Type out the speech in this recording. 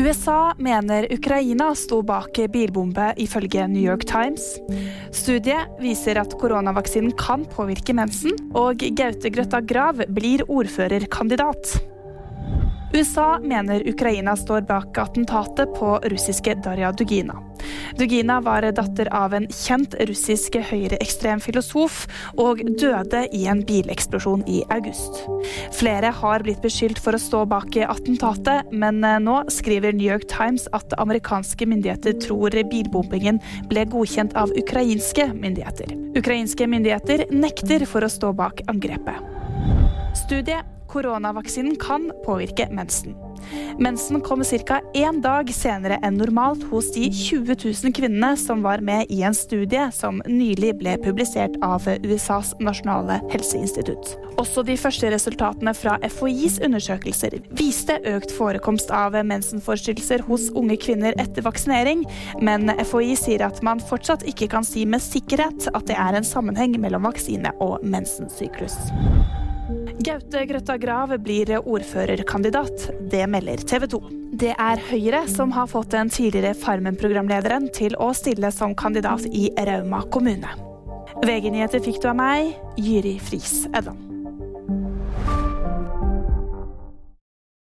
USA mener Ukraina sto bak bilbombe, ifølge New York Times. Studiet viser at koronavaksinen kan påvirke mensen, og Gaute Grøtta Grav blir ordførerkandidat. USA mener Ukraina står bak attentatet på russiske Darja Dugina. Dugina var datter av en kjent russisk høyreekstrem filosof, og døde i en bileksplosjon i august. Flere har blitt beskyldt for å stå bak attentatet, men nå skriver New York Times at amerikanske myndigheter tror bilbombingen ble godkjent av ukrainske myndigheter. Ukrainske myndigheter nekter for å stå bak angrepet. Studiet koronavaksinen kan påvirke mensen. Mensen kommer ca. én dag senere enn normalt hos de 20 000 kvinnene som var med i en studie som nylig ble publisert av USAs nasjonale helseinstitutt. Også de første resultatene fra FHIs undersøkelser viste økt forekomst av mensenforstyrrelser hos unge kvinner etter vaksinering, men FHI sier at man fortsatt ikke kan si med sikkerhet at det er en sammenheng mellom vaksine og mensensyklus. Gaute Grøtta Grav blir ordførerkandidat. Det melder TV 2. Det er Høyre som har fått den tidligere Farmen-programlederen til å stille som kandidat i Rauma kommune. VG-nyheter fikk du av meg, Jyri Friis Edland.